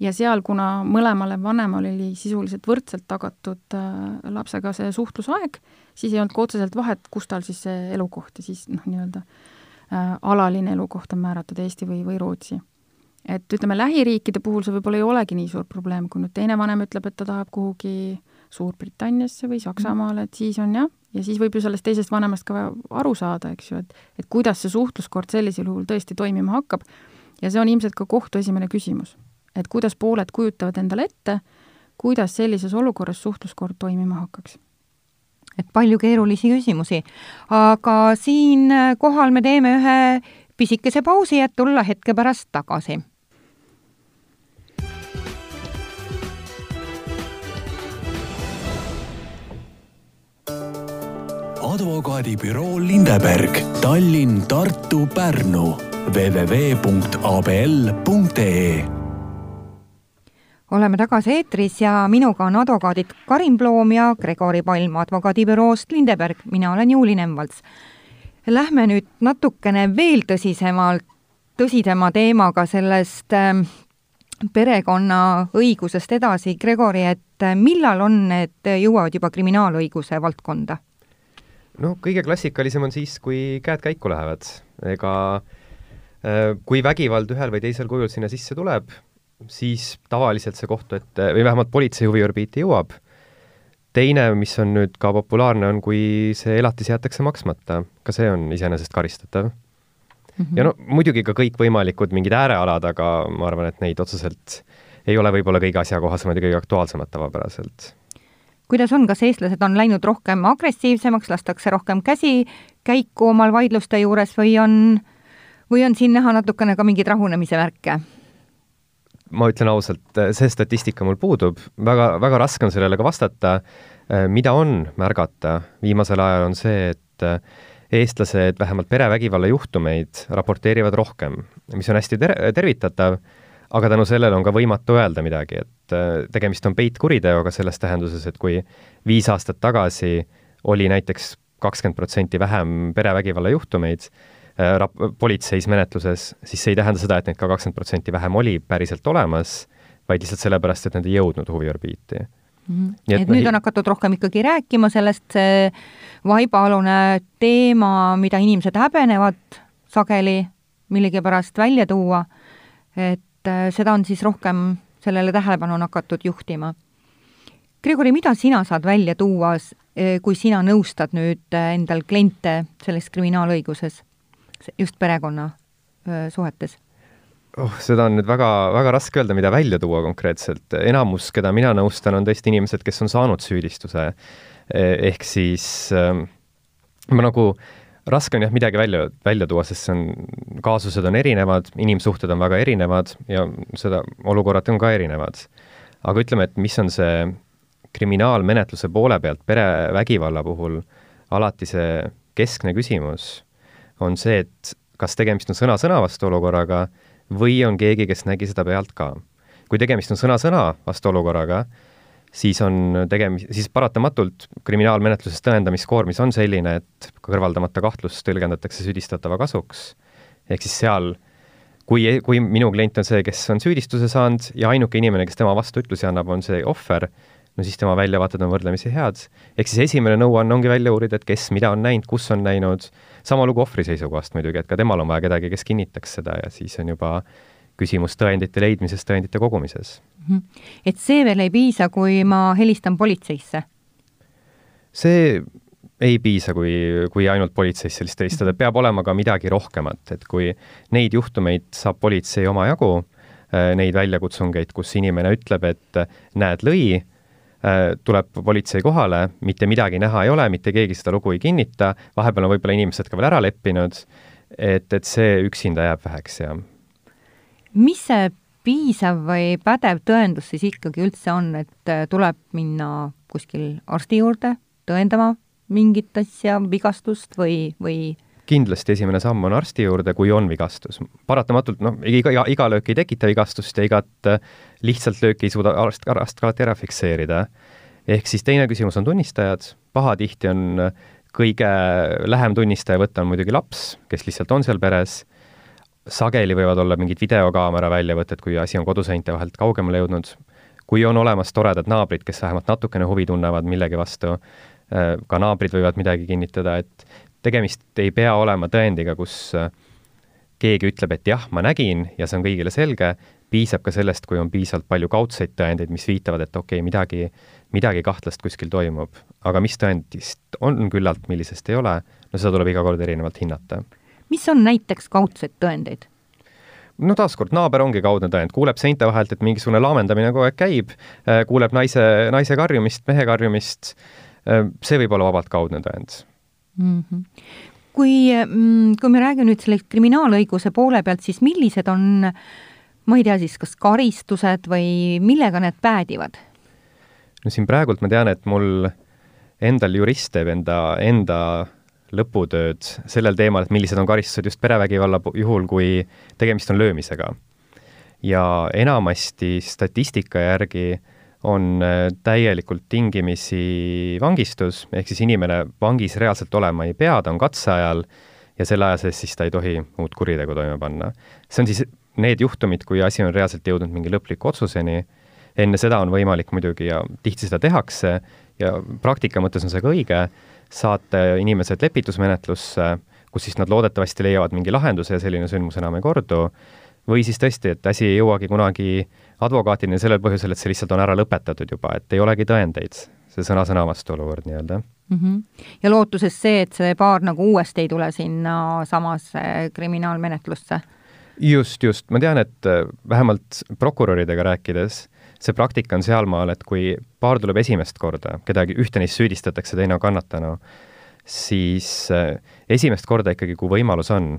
ja seal, kuna mõlemale vanemale oli sisuliselt võrdselt tagatud äh, lapsega see suhtlusaeg, siis ei olnud ka otseselt vahet, kus tal siis see elukoht ja siis noh, nii-öelda äh, alaline elukoht on määratud Eesti või, või Rootsi. et ütleme, lähiriikide puhul see võib-olla ei olegi nii suur probleem, kui nüüd teine vanem ütleb, et ta tahab kuhugi Suurbritanniasse või Saksamaale, et siis on jah, ja siis võib ju sellest teisest vanemast ka aru saada, eks ju, et et kuidas see suhtluskord sellisel juhul tõesti toimima hakkab ja see on ilmselt ka kohtu esimene küsimus et kuidas pooled kujutavad endale ette, kuidas sellises olukorras suhtluskord toimima hakkaks et palju keerulisi küsimusi. aga siinkohal me teeme ühe pisikese pausi, et tulla hetke pärast tagasi. advokaadibüroo Lindeberg, Tallinn, Tartu, Pärnu www.abl.ee oleme tagasi eetris ja minuga on advokaadid Karin Ploom ja Gregori Palm advokaadibüroost Lindeberg, mina olen Juuli Nemvalts. Lähme nüüd natukene veel tõsisemalt, tõsisema teemaga sellest äh, perekonnaõigusest edasi, Gregori, et äh, millal on need, jõuavad juba kriminaalõiguse valdkonda? no kõige klassikalisem on siis, kui käed käiku lähevad. ega äh, kui vägivald ühel või teisel kujul sinna sisse tuleb, siis tavaliselt see kohtu ette või vähemalt politsei huviorbiiti jõuab. teine, mis on nüüd ka populaarne, on, kui see elatis jäetakse maksmata, ka see on iseenesest karistatav mm. -hmm. ja no muidugi ka kõikvõimalikud mingid äärealad, aga ma arvan, et neid otseselt ei ole võib-olla kõige asjakohasemad ja kõige aktuaalsemad tavapäraselt kuidas on, kas eestlased on läinud rohkem agressiivsemaks, lastakse rohkem käsi käiku omal vaidluste juures või on, või on siin näha natukene ka mingeid rahunemise märke? Ma ütlen ausalt, see statistika mul puudub, väga, väga raske on sellele ka vastata. mida on märgata viimasel ajal, on see, et eestlased vähemalt perevägivalla juhtumeid raporteerivad rohkem, mis on hästi ter-, tervitatav, aga tänu sellele on ka võimatu öelda midagi, et tegemist on peitkuriteoga selles tähenduses, et kui viis aastat tagasi oli näiteks kakskümmend protsenti vähem perevägivalla juhtumeid, Äh, rap-, politseis menetluses, siis see ei tähenda seda, et neid ka kakskümmend protsenti vähem oli päriselt olemas, vaid lihtsalt sellepärast, et nad ei jõudnud huviorbiiti Mm et, et nüüd on hakatud rohkem ikkagi rääkima sellest, see vaibaalune teema, mida inimesed häbenevad sageli millegipärast välja tuua, et äh, seda on siis rohkem, sellele tähelepanu on hakatud juhtima. Grigori, mida sina saad välja tuua, kui sina nõustad nüüd äh, endal kliente selles kriminaalõiguses? Just perekonna suhetes? oh, seda on nüüd väga, väga raske öelda, mida välja tuua konkreetselt. enamus, keda mina nõustan, on tõesti inimesed, kes on saanud süüdistuse. E, ehk siis äh, ma nagu, raske on jah midagi välja, välja tuua, sest see on, kaasused on erinevad, inimsuhted on väga erinevad ja seda, olukorrad on ka erinevad. aga ütleme, et mis on see kriminaalmenetluse poole pealt perevägivalla puhul alati see keskne küsimus on see, et kas tegemist on sõna-sõna vastu olukorraga või on keegi, kes nägi seda pealt ka. kui tegemist on sõna-sõna vastu olukorraga, siis on tegemist, siis paratamatult kriminaalmenetluses tõendamiskoormis on selline, et kõrvaldamata kahtlus tõlgendatakse süüdistatava kasuks. ehk siis seal, kui, kui minu klient on see, kes on süüdistuse saanud ja ainuke inimene, kes tema vastu ütlusi annab, on see ohver, no siis tema väljavaated on võrdlemisi head. ehk siis esimene nõuanne ongi välja uurida, et kes mida on näinud, kus on näinud, sama lugu ohvri seisukohast muidugi, et ka temal on vaja kedagi, kes kinnitaks seda ja siis on juba küsimus tõendite leidmises, tõendite kogumises. Mhm. et see veel ei piisa, kui ma helistan politseisse? see ei piisa, kui, kui ainult politseisse lihtsalt helistada, peab olema ka midagi rohkemat, et kui neid juhtumeid saab politsei omajagu, äh, neid väljakutsungeid, kus inimene ütleb, et näed, lõi, tuleb politsei kohale, mitte midagi näha ei ole, mitte keegi seda lugu ei kinnita, vahepeal on võib-olla inimesed ka veel ära leppinud, et, et see üksinda jääb väheks ja mis see piisav või pädev tõendus siis ikkagi üldse on, et äh, tuleb minna kuskil arsti juurde tõendama mingit asja, vigastust või, või kindlasti esimene samm on arsti juurde, kui on vigastus. paratamatult noh, iga, iga, löök ei tekita vigastust ja igat äh, lihtsalt lööki ei suuda arst, arst alati ära fikseerida. ehk siis teine küsimus on tunnistajad, pahatihti on äh, kõige lähem tunnistaja võtta on muidugi laps, kes lihtsalt on seal peres, sageli võivad olla mingid videokaamera väljavõtted, kui asi on koduseinte vahelt kaugemale jõudnud, kui on olemas toredad naabrid, kes vähemalt natukene huvi tunnevad millegi vastu, äh, ka naabrid võivad midagi kinnitada, et tegemist ei pea olema tõendiga, kus äh, keegi ütleb, et jah, ma nägin ja see on kõigile selge, piisab ka sellest, kui on piisavalt palju kaudseid tõendeid, mis viitavad, et okei okay,, midagi, midagi kahtlast kuskil toimub. aga mis tõendist on küllalt, millisest ei ole, no seda tuleb iga kord erinevalt hinnata. mis on näiteks kaudsed tõendeid? no taaskord, naaber ongi kaudne tõend, kuuleb seinte vahelt, et mingisugune laamendamine kogu aeg käib, äh, kuuleb naise, naise karjumist, mehe karjumist, äh, see võib olla vabalt kaudne tõend mm. -hmm. kui, kui me räägime nüüd selle kriminaalõiguse poole pealt, siis millised on, ma ei tea siis, kas karistused või millega need päädivad? no siin praegult ma tean, et mul endal jurist teeb enda, enda lõputööd sellel teemal, et millised on karistused just perevägivalla juhul, kui tegemist on löömisega. ja enamasti statistika järgi on äh, täielikult tingimisi vangistus, ehk siis inimene vangis reaalselt olema ei pea, ta on katseajal ja selle aja sees siis ta ei tohi uut kuritegu toime panna. see on siis need juhtumid, kui asi on reaalselt jõudnud mingi lõpliku otsuseni, enne seda on võimalik muidugi ja tihti seda tehakse ja praktika mõttes on see ka õige, saata inimesed lepitusmenetlusse, kus siis nad loodetavasti leiavad mingi lahenduse ja selline sündmus enam ei kordu, või siis tõesti, et asi ei jõuagi kunagi advokaatini sellel põhjusel, et see lihtsalt on ära lõpetatud juba, et ei olegi tõendeid, see sõna-sõna vastuolukord nii-öelda mm. -hmm. ja lootuses see, et see paar nagu uuesti ei tule sinna samasse kriminaalmenetlusse? just, just, ma tean, et äh, vähemalt prokuröridega rääkides see praktika on sealmaal, et kui paar tuleb esimest korda, kedagi, ühte neist süüdistatakse, teine on kannatanu, siis äh, esimest korda ikkagi, kui võimalus on,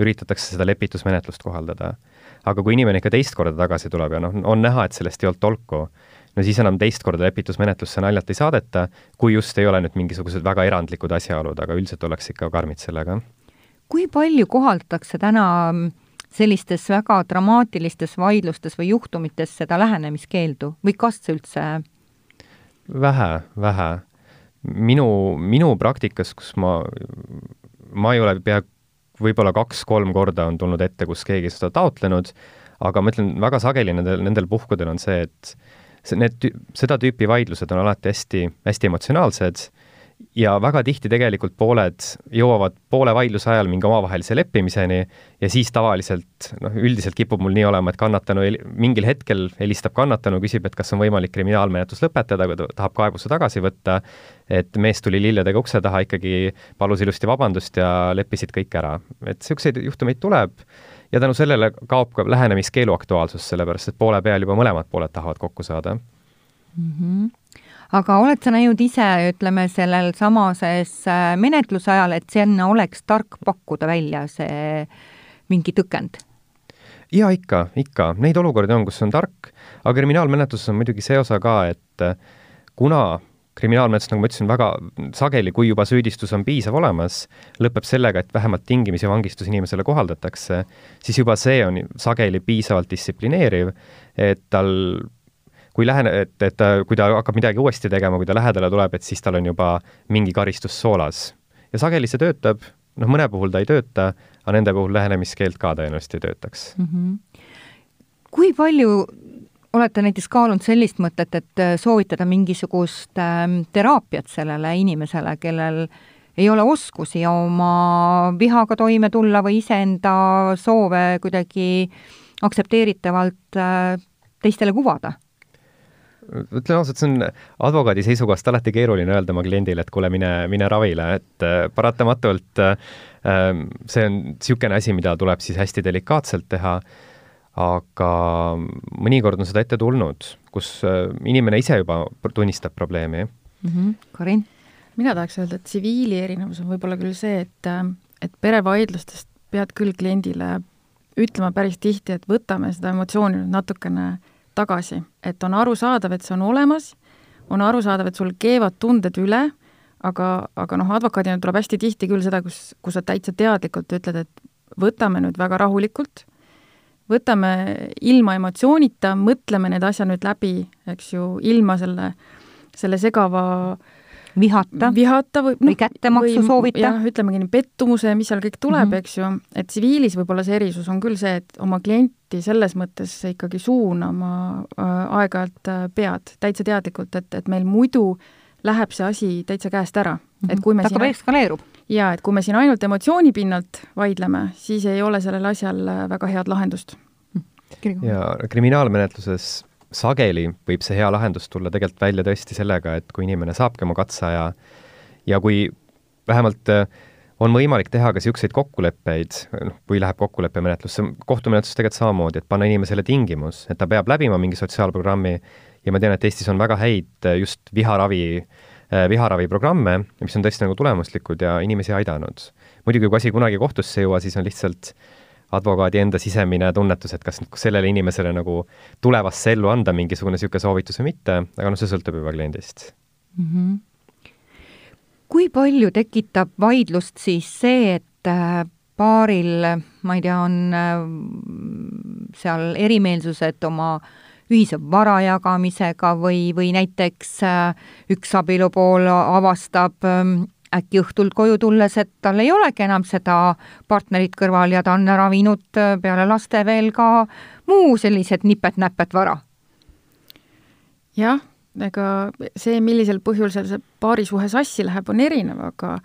üritatakse seda lepitusmenetlust kohaldada. Aga kui inimene ikka teist korda tagasi tuleb ja noh, on näha, et sellest ei olnud tolku, no siis enam teist korda lepitusmenetlusse naljalt ei saadeta, kui just ei ole nüüd mingisugused väga erandlikud asjaolud, aga üldiselt oleks ikka karmid sellega. kui palju kohaldatakse täna mm, sellistes väga dramaatilistes vaidlustes või juhtumites seda lähenemiskeeldu või kas üldse? vähe, vähe. minu, minu praktikas, kus ma, ma ei ole pea, võib-olla kaks-kolm korda on tulnud ette, kus keegi seda taotlenud, aga ma ütlen, väga sageli nendel, nendel puhkudel on see, et see, need, seda tüüpi vaidlused on alati hästi, hästi emotsionaalsed ja väga tihti tegelikult pooled jõuavad poole vaidluse ajal mingi omavahelise leppimiseni ja siis tavaliselt noh, üldiselt kipub mul nii olema, et kannatanu mingil hetkel helistab kannatanu, küsib, et kas on võimalik kriminaalmenetlus lõpetada, kui ta tahab kaebuse tagasi võtta, et mees tuli lilledega ukse taha, ikkagi palus ilusti vabandust ja leppisid kõik ära. et niisuguseid juhtumeid tuleb ja tänu sellele kaob ka lähenemiskeelu aktuaalsus, sellepärast et poole peal juba mõlemad pooled tahavad kokku saada mm. -hmm aga oled sa näinud ise, ütleme, sellel samases äh, menetluse ajal, et sinna oleks tark pakkuda välja see mingi tõkend? jaa, ikka, ikka, neid olukordi on, kus on tark, aga kriminaalmenetluses on muidugi see osa ka, et äh, kuna kriminaalmenetlus, nagu ma ütlesin, väga sageli, kui juba süüdistus on piisav olemas, lõpeb sellega, et vähemalt tingimisi vangistus inimesele kohaldatakse, siis juba see on sageli piisavalt distsiplineeriv, et tal kui lähene, et, et kui ta hakkab midagi uuesti tegema, kui ta lähedale tuleb, et siis tal on juba mingi karistus soolas. ja sageli see töötab, noh, mõne puhul ta ei tööta, aga nende puhul lähenemiskeeld ka tõenäoliselt ei töötaks mm. -hmm. kui palju olete näiteks kaalunud sellist mõtet, et äh, soovitada mingisugust äh, teraapiat sellele inimesele, kellel ei ole oskusi oma vihaga toime tulla või iseenda soove kuidagi aktsepteeritavalt äh, teistele kuvada? Ütlen ausalt, see on advokaadi seisukohast alati keeruline öelda oma kliendile, et kuule, mine, mine ravile, et äh, paratamatult äh, see on niisugune asi, mida tuleb siis hästi delikaatselt teha, aga mõnikord on seda ette tulnud, kus äh, inimene ise juba tunnistab probleemi mm. -hmm. Karin? mina tahaks öelda, et tsiviili erinevus on võib-olla küll see, et, et perevaidlustest pead küll kliendile ütlema päris tihti, et võtame seda emotsiooni nüüd natukene äh, tagasi, et on arusaadav, et see on olemas, on arusaadav, et sul keevad tunded üle, aga, aga noh, advokaadina tuleb hästi tihti küll seda, kus, kus sa täitsa teadlikult ütled, et võtame nüüd väga rahulikult, võtame ilma emotsioonita, mõtleme need asjad nüüd läbi, eks ju, ilma selle, selle segava äh, vihata, vihata või, no, või kättemaksu soovita. jah, ütlemegi nii, pettumuse, mis seal kõik tuleb mm, -hmm. eks ju, et tsiviilis võib-olla see erisus on küll see, et oma klienti selles mõttes ikkagi suunama äh, aeg-ajalt äh, pead täitsa teadlikult, et, et meil muidu läheb see asi täitsa käest ära mm. -hmm. et kui me ta siin eskaleerub. jaa, et kui me siin ainult emotsiooni pinnalt vaidleme, siis ei ole sellel asjal äh, väga head lahendust. ja kriminaalmenetluses sageli võib see hea lahendus tulla tegelikult välja tõesti sellega, et kui inimene saabki oma katseaja ja kui vähemalt äh, on võimalik teha ka niisuguseid kokkuleppeid, noh, kui läheb kokkuleppemenetlusse, kohtumenetluses tegelikult samamoodi, et panna inimesele tingimus, et ta peab läbima mingi sotsiaalprogrammi ja ma tean, et Eestis on väga häid äh, just viharavi, äh, viharaviprogramme, mis on tõesti nagu tulemuslikud ja inimesi aidanud. muidugi, kui asi kunagi kohtusse ei jõua, siis on lihtsalt äh, advokaadi enda sisemine tunnetus, et kas sellele inimesele nagu tulevasse ellu anda mingisugune niisugune soovitus või mitte, aga noh, see sõltub juba kliendist mm. -hmm. kui palju tekitab vaidlust siis see, et äh, paaril, ma ei tea, on äh, seal erimeelsused oma ühise vara jagamisega või, või näiteks äh, üks abielupool avastab ähm, äkki õhtul koju tulles, et tal ei olegi enam seda partnerit kõrval ja ta on ära viinud peale laste veel ka muu sellised nipet-näpet vara. jah ega see, millisel põhjusel see paarisuhe sassi läheb, on erinev, aga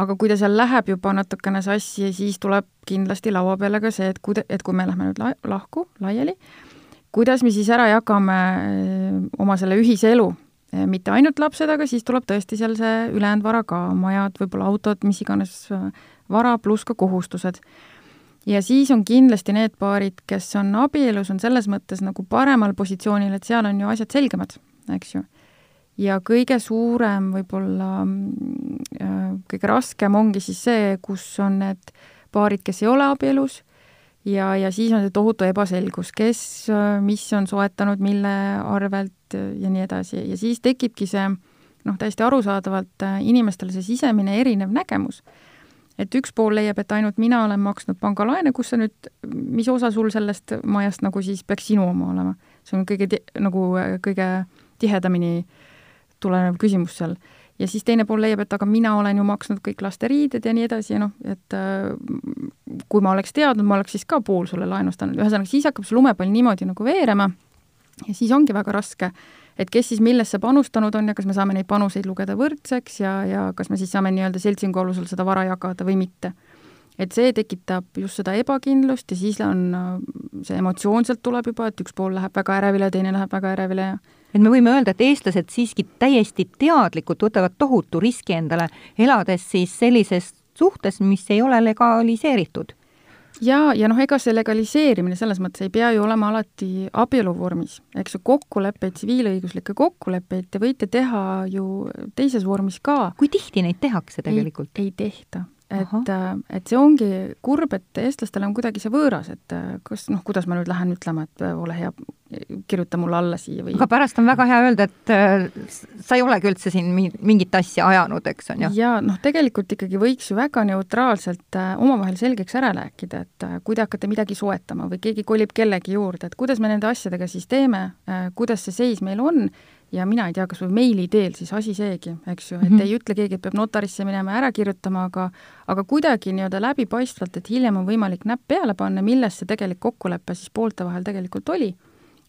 aga kui ta seal läheb juba natukene sassi, siis tuleb kindlasti laua peale ka see, et kuida-, et kui me lähme nüüd la-, lahku, laiali, kuidas me siis ära jagame eh, oma selle ühise elu, mitte ainult lapsed, aga siis tuleb tõesti seal see ülejäänud vara ka, majad, võib-olla autod, mis iganes eh, vara, pluss ka kohustused. ja siis on kindlasti need paarid, kes on abielus, on selles mõttes nagu paremal positsioonil, et seal on ju asjad selgemad eks ju. ja kõige suurem võib-olla, äh, kõige raskem ongi siis see, kus on need paarid, kes ei ole abielus ja, ja siis on see tohutu ebaselgus, kes, äh, mis on soetanud, mille arvelt ja nii edasi ja siis tekibki see noh, täiesti arusaadavalt äh, inimestele see sisemine erinev nägemus. et üks pool leiab, et ainult mina olen maksnud pangalaene, kus sa nüüd, mis osa sul sellest majast nagu siis peaks sinu oma olema? see on kõige, nagu kõige tihedamini tulenev küsimus seal. ja siis teine pool leiab, et aga mina olen ju maksnud kõik lasteriided ja nii edasi ja noh, et äh, kui ma oleks teadnud, ma oleks siis ka pool sulle laenustanud, ühesõnaga siis hakkab see lumepall niimoodi nagu veerema ja siis ongi väga raske, et kes siis millesse panustanud on ja kas me saame neid panuseid lugeda võrdseks ja, ja kas me siis saame nii-öelda seltsingu alusel seda vara jagada või mitte. Et see tekitab just seda ebakindlust ja siis on, see emotsioonselt tuleb juba, et üks pool läheb väga ärevile, teine läheb väga ärevile ja et me võime öelda, et eestlased siiski täiesti teadlikult võtavad tohutu riski endale, elades siis sellises suhtes, mis ei ole legaliseeritud ja, ja noh, ega see legaliseerimine selles mõttes ei pea ju olema alati abielu vormis, eks ju, kokkuleppeid, tsiviilõiguslikke kokkuleppeid te võite teha ju teises vormis ka. kui tihti neid tehakse tegelikult? ei tehta, et, äh, et see ongi kurb, et eestlastele on kuidagi see võõras, et äh, kas noh, kuidas ma nüüd lähen ütlema, et äh, ole hea, kirjuta mulle alla siia või aga pärast on väga hea öelda, et sa ei olegi üldse siin mingit asja ajanud, eks on ju? jaa, noh, tegelikult ikkagi võiks ju väga neutraalselt omavahel selgeks ära rääkida, et kui te hakkate midagi soetama või keegi kolib kellegi juurde, et kuidas me nende asjadega siis teeme kuidas see seis meil on ja mina ei tea, kas või meili teel siis asi seegi, eks ju, et mm -hmm. ei ütle keegi, et peab notarisse minema ja ära kirjutama, aga aga kuidagi nii-öelda läbipaistvalt, et hiljem on võimalik näpp peale panna, milles see tegelik kokkulepe siis poolte vahel tegelikult oli.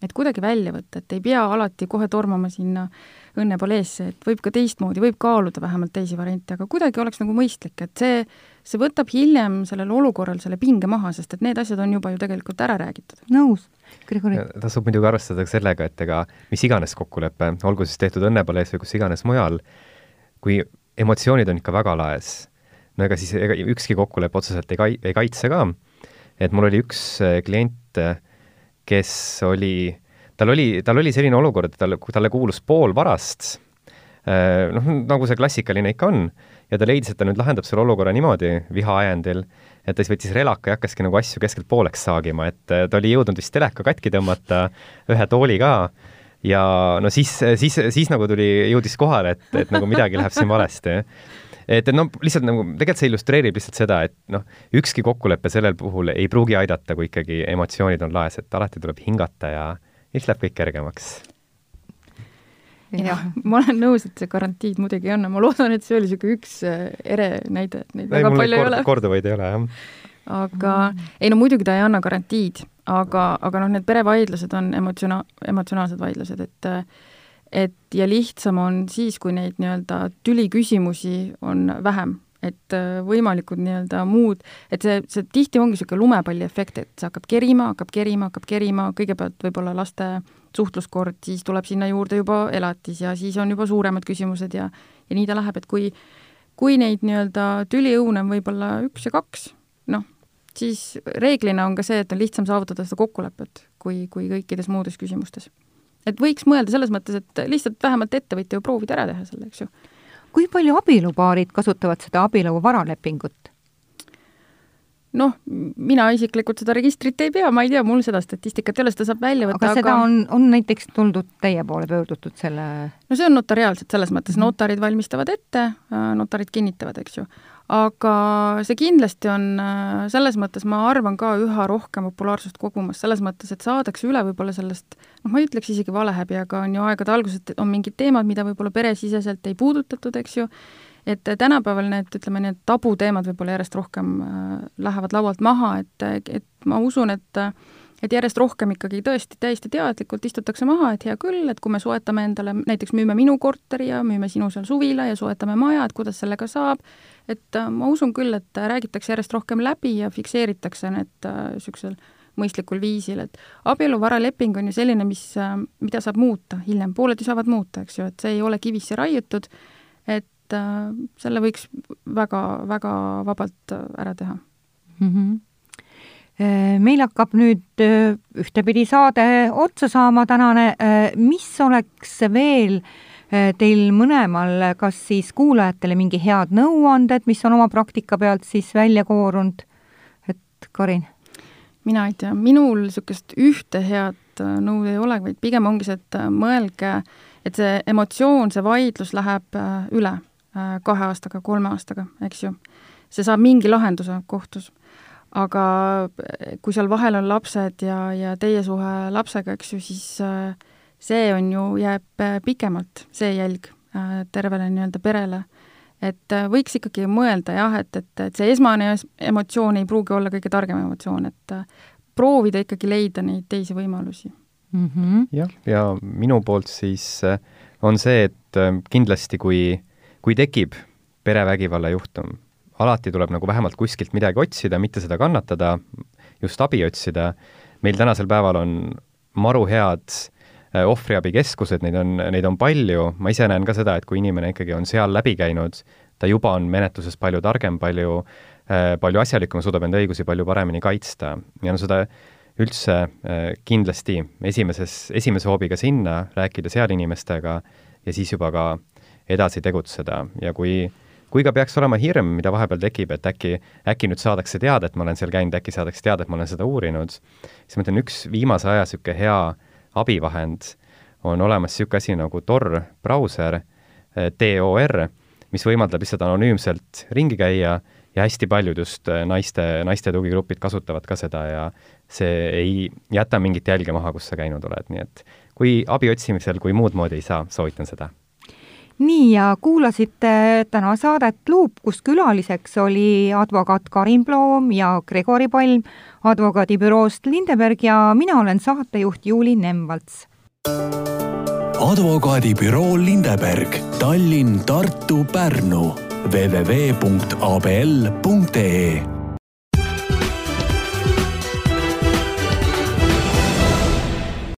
Et kuidagi välja võtta, et ei pea alati kohe tormama sinna õnnepaleesse, et võib ka teistmoodi, võib kaaluda vähemalt teisi variante, aga kuidagi oleks nagu mõistlik, et see, see võtab hiljem sellel olukorral selle pinge maha, sest et need asjad on juba ju tegelikult ära räägitud. nõus Grigori. tasub muidugi arvestada sellega, et ega mis iganes kokkulepe, olgu siis tehtud õnnepalees või kus iganes mujal, kui emotsioonid on ikka väga laes, no ega siis ega ükski kokkulepe otseselt ei kai-, ei kaitse ka. et mul oli üks äh, klient, kes oli, tal oli, tal oli selline olukord, et talle, talle kuulus pool varast, äh, noh, nagu see klassikaline ikka on, ja ta leidis, et ta nüüd lahendab selle olukorra niimoodi viha ajendil, et ta siis võttis relaka ja hakkaski nagu asju keskelt pooleks saagima, et äh, ta oli jõudnud vist teleka katki tõmmata, ühe tooli ka, ja no siis, siis, siis nagu tuli, jõudis kohale, et, et nagu midagi läheb siin valesti. Et, noh, lihtsalt nagu tegelikult see illustreerib lihtsalt seda, et noh, ükski kokkulepe sellel puhul ei pruugi aidata, kui ikkagi emotsioonid on laes, et alati tuleb hingata ja siis läheb kõik kergemaks jah, ma olen nõus, et see garantiid muidugi ei anna, ma loodan, et see oli niisugune üks äh, ere näide, et neid ei, väga palju kord, ei ole. korduvaid ei ole, jah. aga mm. ei no muidugi ta ei anna garantiid, aga, aga noh, need perevaidlused on emotsioona-, emotsionaalsed vaidlused, et et ja lihtsam on siis, kui neid nii-öelda tüliküsimusi on vähem et äh, võimalikud nii-öelda muud, et see, see tihti ongi niisugune lumepalliefekt, et see hakkab kerima, hakkab kerima, hakkab kerima, kõigepealt võib-olla laste suhtluskord, siis tuleb sinna juurde juba elatis ja siis on juba suuremad küsimused ja ja nii ta läheb, et kui kui neid nii-öelda tüliõune on võib-olla üks ja kaks, noh, siis reeglina on ka see, et on lihtsam saavutada seda kokkulepet, kui, kui kõikides muudes küsimustes. Et võiks mõelda selles mõttes, et lihtsalt vähemalt ettevõtja ju proovida ära teha selle, eks ju. kui palju abielupaarid kasutavad seda abielu varalepingut? noh, mina isiklikult seda registrit ei pea, ma ei tea, mul seda statistikat ei ole, seda saab välja võtta, aga seda on, on näiteks tuldud teie poole, pöördutud selle no see on notariaalselt, selles mõttes mhm. notarid valmistavad ette, notarid kinnitavad, eks ju. Aga see kindlasti on äh, selles mõttes, ma arvan ka üha rohkem populaarsust kogumas, selles mõttes, et saadakse üle võib-olla sellest, noh, ma ei ütleks isegi valehäbi, aga on ju aegade alguses, et on mingid teemad, mida võib-olla peresiseselt ei puudutatud, eks ju, et tänapäeval need, ütleme, need tabuteemad võib-olla järjest rohkem äh, lähevad laualt maha, et, et ma usun, et et järjest rohkem ikkagi tõesti täiesti teadlikult istutakse maha, et hea küll, et kui me soetame endale, näiteks müüme minu korteri ja müüme sinu seal suvila ja soetame maja, et kuidas sellega saab, et äh, ma usun küll, et räägitakse järjest rohkem läbi ja fikseeritakse need niisugusel äh, mõistlikul viisil, et abieluvaraleping on ju selline, mis, äh, mida saab muuta hiljem, pooled ju saavad muuta, eks ju, et see ei ole kivisse raiutud, et äh, selle võiks väga, väga vabalt äh, ära teha mm. -hmm meil hakkab nüüd ühtepidi saade otsa saama tänane, mis oleks veel teil mõlemal, kas siis kuulajatele mingi head nõuanded, mis on oma praktika pealt siis välja koorunud, et Karin? mina ei tea, minul niisugust ühte head nõu ei ole, vaid pigem ongi see, et mõelge, et see emotsioon, see vaidlus läheb üle Äh, kahe aastaga, kolme aastaga, eks ju. see saab mingi lahenduse kohtus. Aga äh, kui seal vahel on lapsed ja, ja teie suhe lapsega, eks ju, siis äh, see on ju, jääb pikemalt, see jälg tervele nii-öelda perele. et võiks ikkagi mõelda jah, et, et, et see esmane emotsioon ei pruugi olla kõige targem emotsioon, et proovida ikkagi leida neid teisi võimalusi mm. -hmm. jah, ja minu poolt siis on see, et kindlasti kui äh, kui tekib perevägivalla juhtum, alati tuleb nagu vähemalt kuskilt midagi otsida, mitte seda kannatada, just abi otsida. meil tänasel päeval on maru head äh, ohvriabikeskused, neid on, neid on palju, ma ise näen ka seda, et kui inimene ikkagi on seal läbi käinud, ta juba on menetluses palju targem, palju, äh, palju asjalikum, suudab enda õigusi palju paremini kaitsta. Ja no seda üldse äh, kindlasti esimeses, esimese hoobiga sinna, rääkida seal inimestega ja siis juba ka edasi tegutseda. Ja kui kui ka peaks olema hirm, mida vahepeal tekib, et äkki, äkki nüüd saadakse teada, et ma olen seal käinud, äkki saadakse teada, et ma olen seda uurinud, siis ma ütlen, üks viimase aja niisugune hea abivahend on olemas niisugune asi nagu Tor brauser, eh, TOR, mis võimaldab lihtsalt anonüümselt ringi käia ja hästi paljud just eh, naiste, naiste tugigrupid kasutavad ka seda ja see ei jäta mingit jälge maha, kus sa käinud oled, nii et kui abi otsimisel, kui muud moodi ei saa, soovitan seda nii, ja kuulasite täna saadet Luup, kus külaliseks oli advokaat Karin Ploom ja Gregori Palm advokaadibüroost Lindeberg ja mina olen saatejuht Juuli Nemvalts. advokaadibüroo Lindeberg, Tallinn, Tartu, Pärnu www.abl.ee